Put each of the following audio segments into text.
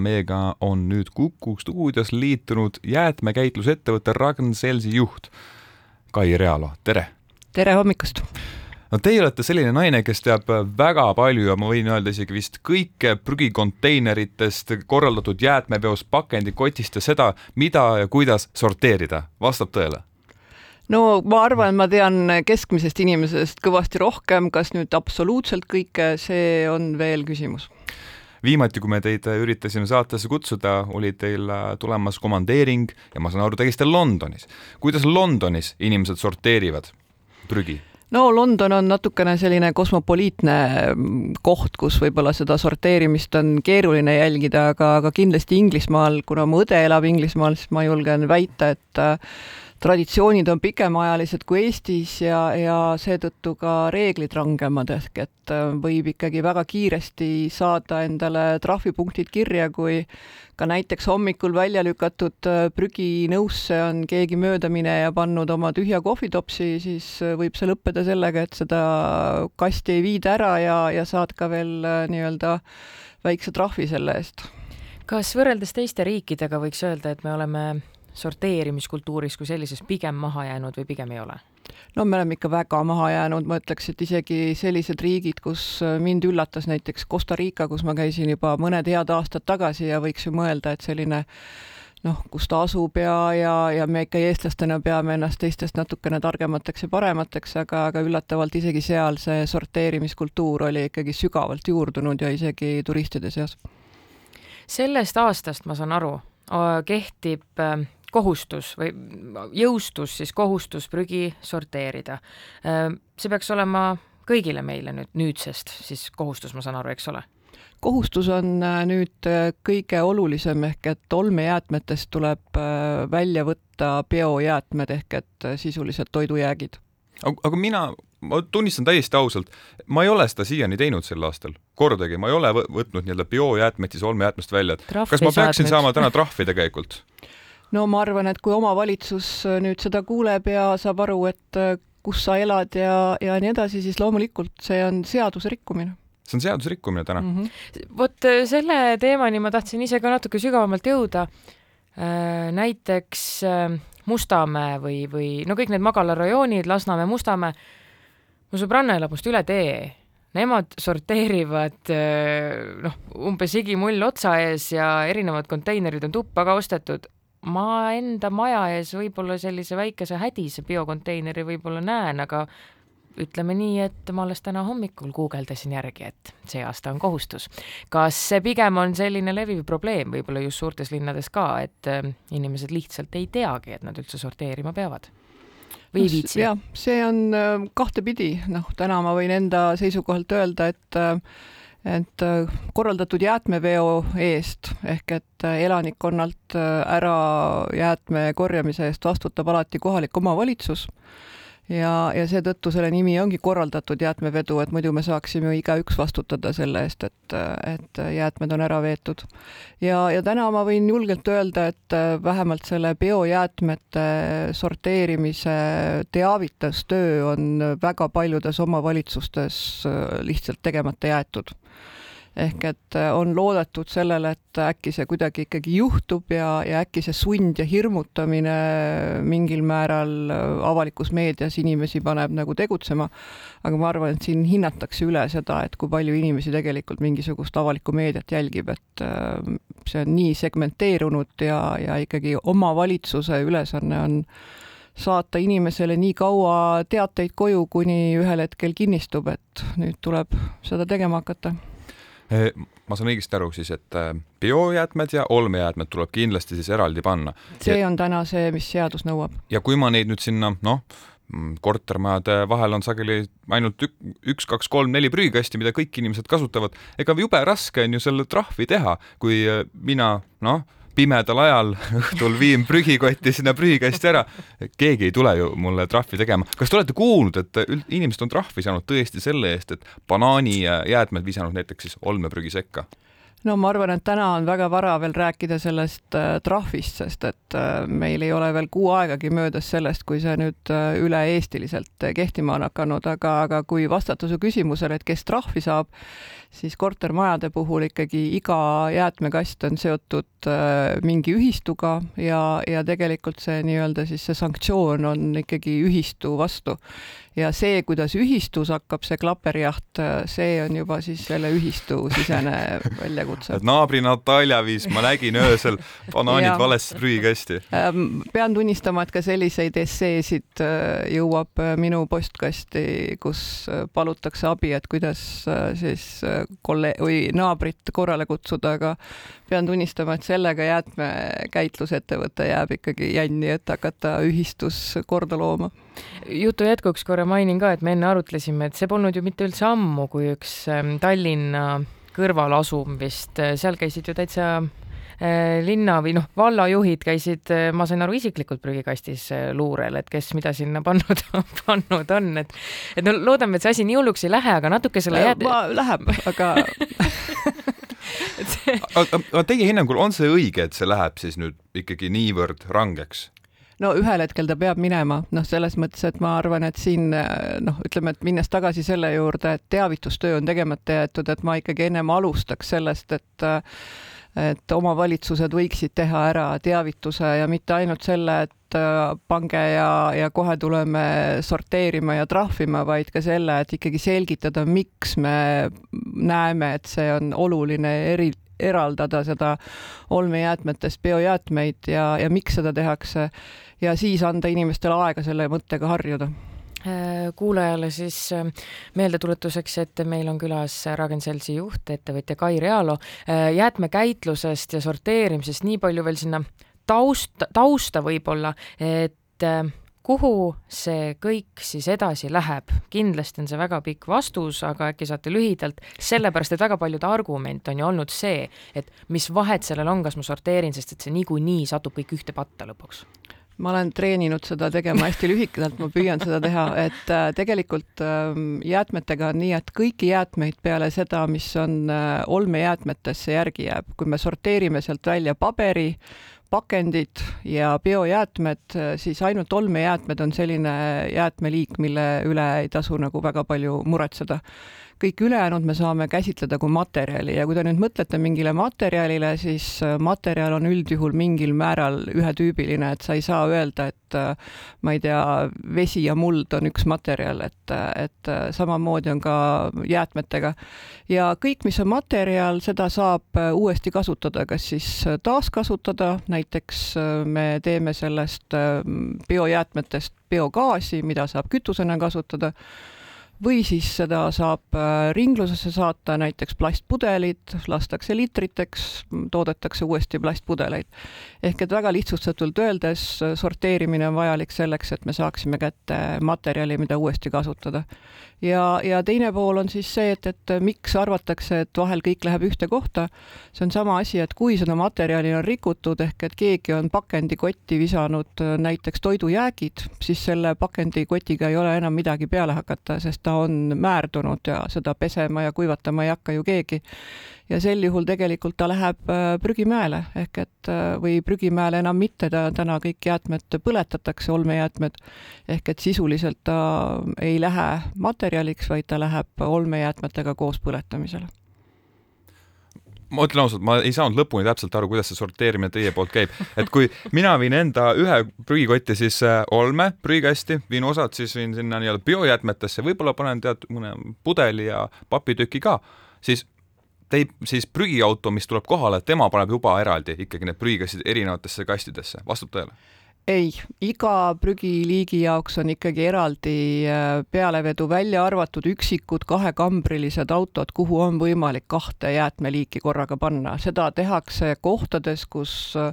meiega on nüüd Kuku stuudios liitunud jäätmekäitlusettevõtte Ragn-Sellsi juht Kai Realo, tere! tere hommikust! no teie olete selline naine, kes teab väga palju ja ma võin öelda isegi vist kõike prügikonteineritest, korraldatud jäätmeveost, pakendikotist ja seda, mida ja kuidas sorteerida. vastab tõele? no ma arvan, ma tean keskmisest inimesest kõvasti rohkem, kas nüüd absoluutselt kõike, see on veel küsimus viimati, kui me teid üritasime saatesse kutsuda, oli teil tulemas komandeering ja ma saan aru, tegite Londonis. kuidas Londonis inimesed sorteerivad prügi? no London on natukene selline kosmopoliitne mm, koht, kus võib-olla seda sorteerimist on keeruline jälgida, aga, aga kindlasti Inglismaal, kuna mu õde elab Inglismaal, siis ma julgen väita, et traditsioonid on pikemaajalised kui Eestis ja, ja seetõttu ka reeglid rangemad, ehk et äh, võib ikkagi väga kiiresti saada endale trahvipunktid kirja, kui ka näiteks hommikul välja lükatud äh, prüginõusse on keegi mööda mine ja pannud oma tühja kohvitopsi, siis äh, võib see lõppeda sellega, et seda kasti ei viida ära ja, ja saad ka veel nii-öelda väikse trahvi selle eest. kas võrreldes teiste riikidega võiks öelda, et me oleme sorteerimiskultuuris kui sellises pigem maha jäänud või pigem ei ole? no me oleme ikka väga maha jäänud, ma ütleks, et isegi sellised riigid, kus mind üllatas näiteks Costa Rica, kus ma käisin juba mõned head aastad tagasi ja võiks ju mõelda, et selline noh, kus ta asub ja, ja, ja me ikka eestlastena peame ennast teistest natukene targemateks ja paremateks, aga, aga üllatavalt isegi seal see sorteerimiskultuur oli ikkagi sügavalt juurdunud ja isegi turistide seas. sellest aastast, ma saan aru, kehtib äh, kohustus või jõustus siis kohustus prügi sorteerida. see peaks olema kõigile meile nüüd nüüdsest siis kohustus, ma saan aru, eks ole? kohustus on äh, nüüd äh, kõige olulisem ehk et olmejäätmetest tuleb äh, välja võtta biojäätmed ehk et sisuliselt toidujäägid. aga mina, ma tunnistan täiesti ausalt, ma ei ole seda siiani teinud sel aastal, kordagi, ma ei ole võtnud nii-öelda biojäätmed siis olmejäätmest välja, et kas ma peaksin saama täna trahvi tegelikult? No ma arvan, et kui omavalitsus äh, nüüd seda kuuleb ja saab aru, et äh, kus sa elad ja, ja nii edasi, siis loomulikult see on seaduse rikkumine see on seaduse rikkumine täna mm. -hmm. vot äh, selle teemani ma tahtsin ise ka natuke sügavamalt jõuda. näiteks Mustamäe või, või no kõik need magalarajoonid, Lasnamäe, Mustamäe. mu sõbranna elab must üle tee. Nemad sorteerivad noh, umbes higimull otsa ees ja erinevad konteinerid on tuppa ka ostetud ma enda maja ees võib-olla sellise väikese hädise biokonteineri võib-olla näen, aga ütleme nii, et ma alles täna hommikul guugeldasin järgi, et see aasta on kohustus. kas see pigem on selline leviv probleem võib-olla just suurtes linnades ka, et äh, inimesed lihtsalt ei teagi, et nad üldse sorteerima peavad? või ei viitsi? jah, see on äh, kahtepidi, noh, täna ma võin enda seisukohalt öelda, et äh, et äh, korraldatud jäätmeveo eest ehk et äh, elanikkonnalt äh, ära jäätme korjamise eest vastutab alati kohalik omavalitsus ja, ja seetõttu selle nimi ongi korraldatud jäätmevedu, et muidu me saaksime ju igaüks vastutada selle eest, et, et jäätmed on ära veetud. ja, ja täna ma võin julgelt öelda, et vähemalt selle biojäätmete sorteerimise teavitustöö on väga paljudes omavalitsustes lihtsalt tegemata jäetud ehk et äh, on loodetud sellele, et äkki see kuidagi ikkagi juhtub ja, ja äkki see sund ja hirmutamine mingil määral äh, avalikus meedias inimesi paneb nagu tegutsema. aga ma arvan, et siin hinnatakse üle seda, et kui palju inimesi tegelikult mingisugust avalikku meediat jälgib, et äh, see on nii segmenteerunud ja, ja ikkagi omavalitsuse ülesanne on saata inimesele nii kaua teateid koju, kuni ühel hetkel kinnistub, et nüüd tuleb seda tegema hakata ma saan õigesti aru siis, et eh, biojäätmed ja olmejäätmed tuleb kindlasti siis eraldi panna. see on täna see, mis seadus nõuab. ja kui ma neid nüüd sinna noh, mm, kortermajade vahel on sageli ainult ük, üks, kaks, kolm, neli prügikasti, mida kõik inimesed kasutavad, ega jube raske on ju selle trahvi teha, kui eh, mina noh pimedal ajal õhtul viin prügikotti sinna prügikasti ära. keegi ei tule ju mulle trahvi tegema. kas te olete kuulnud, et inimesed on trahvi saanud tõesti selle eest, et banaanijäätmed visanud näiteks siis olmeprügi sekka? No ma arvan, et täna on väga vara veel rääkida sellest äh, trahvist, sest et äh, meil ei ole veel kuu aegagi möödas sellest, kui see nüüd äh, üle-eestiliselt kehtima on hakanud, aga, aga kui vastata su küsimusele, et kes trahvi saab, siis kortermajade puhul ikkagi iga jäätmekast on seotud mingi ühistuga ja, ja tegelikult see nii-öelda siis see sanktsioon on ikkagi ühistu vastu ja see, kuidas ühistus hakkab, see klaperjaht, see on juba siis selle ühistu sisene väljakutse. Et naabri Natalja viis, ma nägin öösel banaanid valesse prügikasti. Ähm, pean tunnistama, et ka selliseid esseesid äh, jõuab äh, minu postkasti, kus äh, palutakse abi, et kuidas siis kolleeg- või naabrit korrale kutsuda, aga pean tunnistama, et sellega jäätmekäitlusettevõte jääb ikkagi jänni, et hakata ühistus korda looma. Jutu jätkuks korra mainin ka, et me enne arutlesime, et see polnud ju mitte üldse ammu, kui üks ähm, Tallinna kõrval asuv vist, äh, seal käisid ju täitsa äh, linna või noh, vallajuhid käisid, äh, ma sain aru, isiklikult prügikastis luurel, et kes mida sinna pannud, pannud on, et et no loodame, et see asi nii hulluks ei lähe, aga natuke selle jääd... Läheb, aga aga, aga teie hinnangul on see õige, et see läheb siis nüüd ikkagi niivõrd rangeks? No ühel hetkel ta peab minema, noh, selles mõttes, et ma arvan, et siin noh, ütleme, et minnes tagasi selle juurde, et teavitustöö on tegemata jäetud, et ma ikkagi ennem alustaks sellest, et et omavalitsused võiksid teha ära teavituse ja mitte ainult selle, et pange ja, ja kohe tuleme sorteerima ja trahvima, vaid ka selle, et ikkagi selgitada, miks me näeme, et see on oluline eri, eraldada seda olmejäätmetest biojäätmeid ja, ja miks seda tehakse ja siis anda inimestele aega selle mõttega harjuda äh, kuulajale siis äh, meeldetuletuseks, et meil on külas Ragn-Sellsi juht, ettevõtja Kai Realo. Äh, jäätmekäitlusest ja sorteerimisest nii palju veel sinna taust, tausta võib-olla, et kuhu see kõik siis edasi läheb? kindlasti on see väga pikk vastus, aga äkki saate lühidalt, sellepärast et väga paljude argument on ju olnud see, et mis vahet sellel on, kas ma sorteerin, sest et see niikuinii satub kõik ühte patta lõpuks. Ma olen treeninud seda tegema hästi lühikeselt, ma püüan seda teha, et äh, tegelikult äh, jäätmetega on nii, et kõiki jäätmeid peale seda, mis on äh, olmejäätmetesse järgi jääb, kui me sorteerime sealt välja paberi, pakendid ja biojäätmed, siis ainult olmejäätmed on selline jäätmeliik, mille üle ei tasu nagu väga palju muretseda kõik ülejäänud me saame käsitleda kui materjali ja kui te nüüd mõtlete mingile materjalile, siis äh, materjal on üldjuhul mingil määral ühetüübiline, et sa ei saa öelda, et äh, ma ei tea, vesi ja muld on üks materjal, et, äh, et samamoodi on ka jäätmetega. ja kõik, mis on materjal, seda saab uuesti kasutada, kas siis taaskasutada, näiteks me teeme sellest biojäätmetest biogaasi, mida saab kütusena kasutada või siis seda saab äh, ringlusesse saata, näiteks plastpudelid lastakse liitriteks, toodetakse uuesti plastpudeleid. ehk et väga lihtsustatult öeldes sorteerimine on vajalik selleks, et me saaksime kätte materjali, mida uuesti kasutada ja, ja teine pool on siis see, et, et miks arvatakse, et vahel kõik läheb ühte kohta. see on sama asi, et kui seda materjali on rikutud ehk et keegi on pakendikotti visanud äh, näiteks toidujäägid, siis selle pakendikotiga ei ole enam midagi peale hakata, sest ta on määrdunud ja seda pesema ja kuivatama ei hakka ju keegi. Ja sel juhul tegelikult ta läheb äh, prügimäele ehk et äh, või prügimäele enam mitte, ta täna kõik jäätmed põletatakse, olmejäätmed, ehk et sisuliselt ta ei lähe materjaliks, vaid ta läheb olmejäätmetega koos põletamisele ma ütlen ausalt, ma ei saanud lõpuni täpselt aru, kuidas see sorteerimine teie poolt käib, et kui mina viin enda ühe prügikotti siis olme prügikasti, viin osad siis viin sinna nii-öelda biojäätmetesse, võib-olla panen tead mõne pudeli ja papitüki ka, siis teib siis prügiauto, mis tuleb kohale, tema paneb juba eraldi ikkagi need prügikastid erinevatesse kastidesse, vastab tõele? Ei, iga prügiliigi jaoks on ikkagi eraldi äh, pealevedu, välja arvatud üksikud kahekambrilised autod, kuhu on võimalik kahte jäätmeliiki korraga panna, seda tehakse kohtades, kus äh,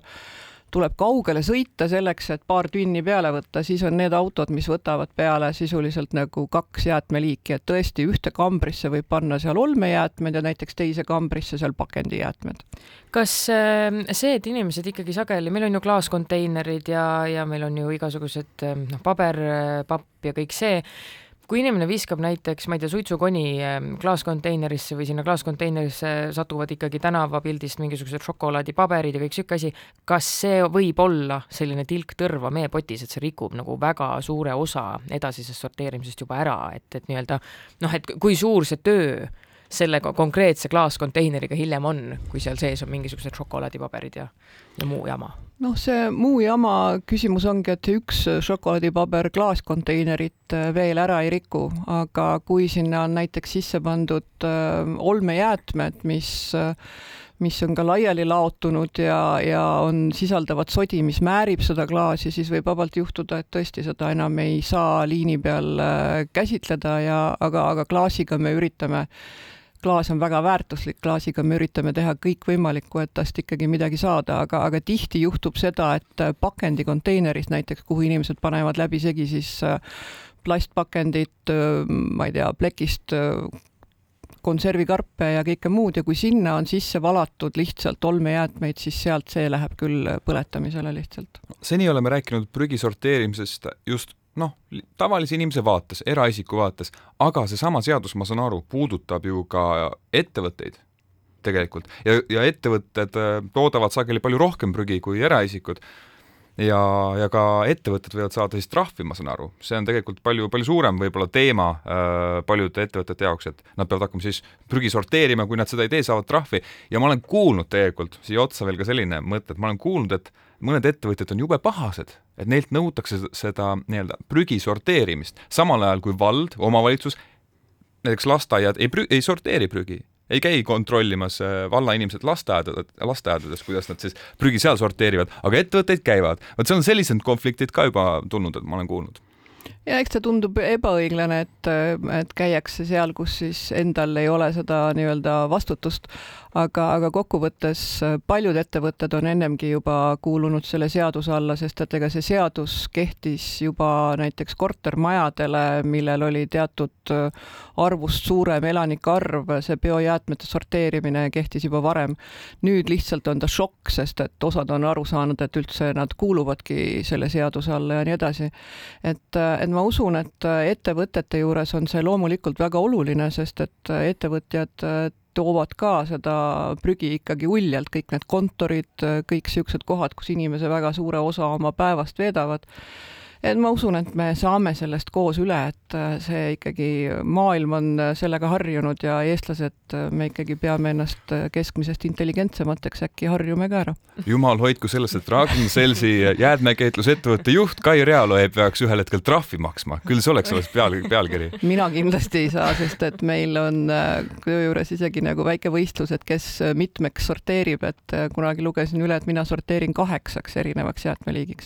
tuleb kaugele sõita selleks, et paar tünni peale võtta, siis on need autod, mis võtavad peale sisuliselt nagu kaks jäätmeliiki, et tõesti ühte kambrisse võib panna seal olmejäätmed ja näiteks teise kambrisse seal pakendijäätmed. kas äh, see, et inimesed ikkagi sageli, meil on ju klaaskonteinerid ja, ja meil on ju igasugused noh, paber, papp ja kõik see, kui inimene viskab näiteks, ma ei tea, suitsukoni ähm, klaaskonteinerisse või sinna klaaskonteinerisse satuvad ikkagi tänavapildist mingisugused šokolaadipaberid ja kõik niisugune asi, kas see võib olla selline tilk tõrva meepotis, et see rikub nagu väga suure osa edasisest sorteerimisest juba ära, et, et nii-öelda noh, et kui suur see töö selle konkreetse klaaskonteineriga hiljem on, kui seal sees on mingisugused šokolaadipaberid ja, ja muu jama? noh, see muu jama küsimus ongi, et üks šokolaadipaber klaaskonteinerit äh, veel ära ei riku, aga kui sinna on näiteks sisse pandud äh, olmejäätmed, mis äh, mis on ka laiali laotunud ja, ja on, sisaldavad sodi, mis määrib seda klaasi, siis võib vabalt juhtuda, et tõesti seda enam ei saa liini peal käsitleda ja aga, aga klaasiga me üritame klaas on väga väärtuslik, klaasiga me üritame teha kõikvõimalikku, et tast ikkagi midagi saada, aga, aga tihti juhtub seda, et pakendikonteineris näiteks, kuhu inimesed panevad läbisegi siis äh, plastpakendit, äh, ma ei tea, plekist äh, konservikarpe ja kõike muud ja kui sinna on sisse valatud lihtsalt olmejäätmeid, siis sealt see läheb küll põletamisele lihtsalt. seni oleme rääkinud prügi sorteerimisest just noh, tavalise inimese vaates, eraisiku vaates, aga seesama seadus, ma saan aru, puudutab ju ka ettevõtteid tegelikult ja, ja ettevõtted äh, toodavad sageli palju rohkem prügi kui eraisikud ja, ja ka ettevõtted võivad saada siis trahvi, ma saan aru, see on tegelikult palju, palju suurem võib-olla teema äh, paljude ettevõtete jaoks, et nad peavad hakkama siis prügi sorteerima, kui nad seda ei tee, saavad trahvi. Ja ma olen kuulnud tegelikult siia otsa veel ka selline mõte, et ma olen kuulnud, et mõned ettevõtjad on jube pahased, et neilt nõutakse seda nii-öelda prügi sorteerimist, samal ajal kui vald, omavalitsus, näiteks lasteaiad ei prü-, ei sorteeri prügi, ei käi kontrollimas äh, valla inimesed lasteaedades, lasteaedades, kuidas nad siis prügi seal sorteerivad, aga ettevõtteid käivad. vot seal on sellised konfliktid ka juba tulnud, et ma olen kuulnud ja eks see tundub ebaõiglane, et, et käiakse seal, kus siis endal ei ole seda nii-öelda vastutust, aga, aga kokkuvõttes paljud ettevõtted on ennemgi juba kuulunud selle seaduse alla, sest et ega see seadus kehtis juba näiteks kortermajadele, millel oli teatud arvust suurem elanike arv, see biojäätmete sorteerimine kehtis juba varem. nüüd lihtsalt on ta šokk, sest et osad on aru saanud, et üldse nad kuuluvadki selle seaduse alla ja nii edasi. et, et ma usun, et ettevõtete juures on see loomulikult väga oluline, sest et ettevõtjad toovad ka seda prügi ikkagi uljalt, kõik need kontorid, kõik niisugused kohad, kus inimese väga suure osa oma päevast veedavad et ma usun, et me saame sellest koos üle, et äh, see ikkagi, maailm on äh, sellega harjunud ja eestlased, äh, me ikkagi peame ennast keskmisest intelligentsemateks, äkki harjume ka ära. jumal hoidku sellest, et Ragn-Sellsi jäätmekäitlusettevõtte juht Kai Realo ei peaks ühel hetkel trahvi maksma, küll see oleks alles peal, pealkiri. mina kindlasti ei saa, sest et meil on töö juures isegi nagu väike võistlus, et kes mitmeks sorteerib, et kunagi lugesin üle, et mina sorteerin kaheksaks erinevaks jäätmeliigiks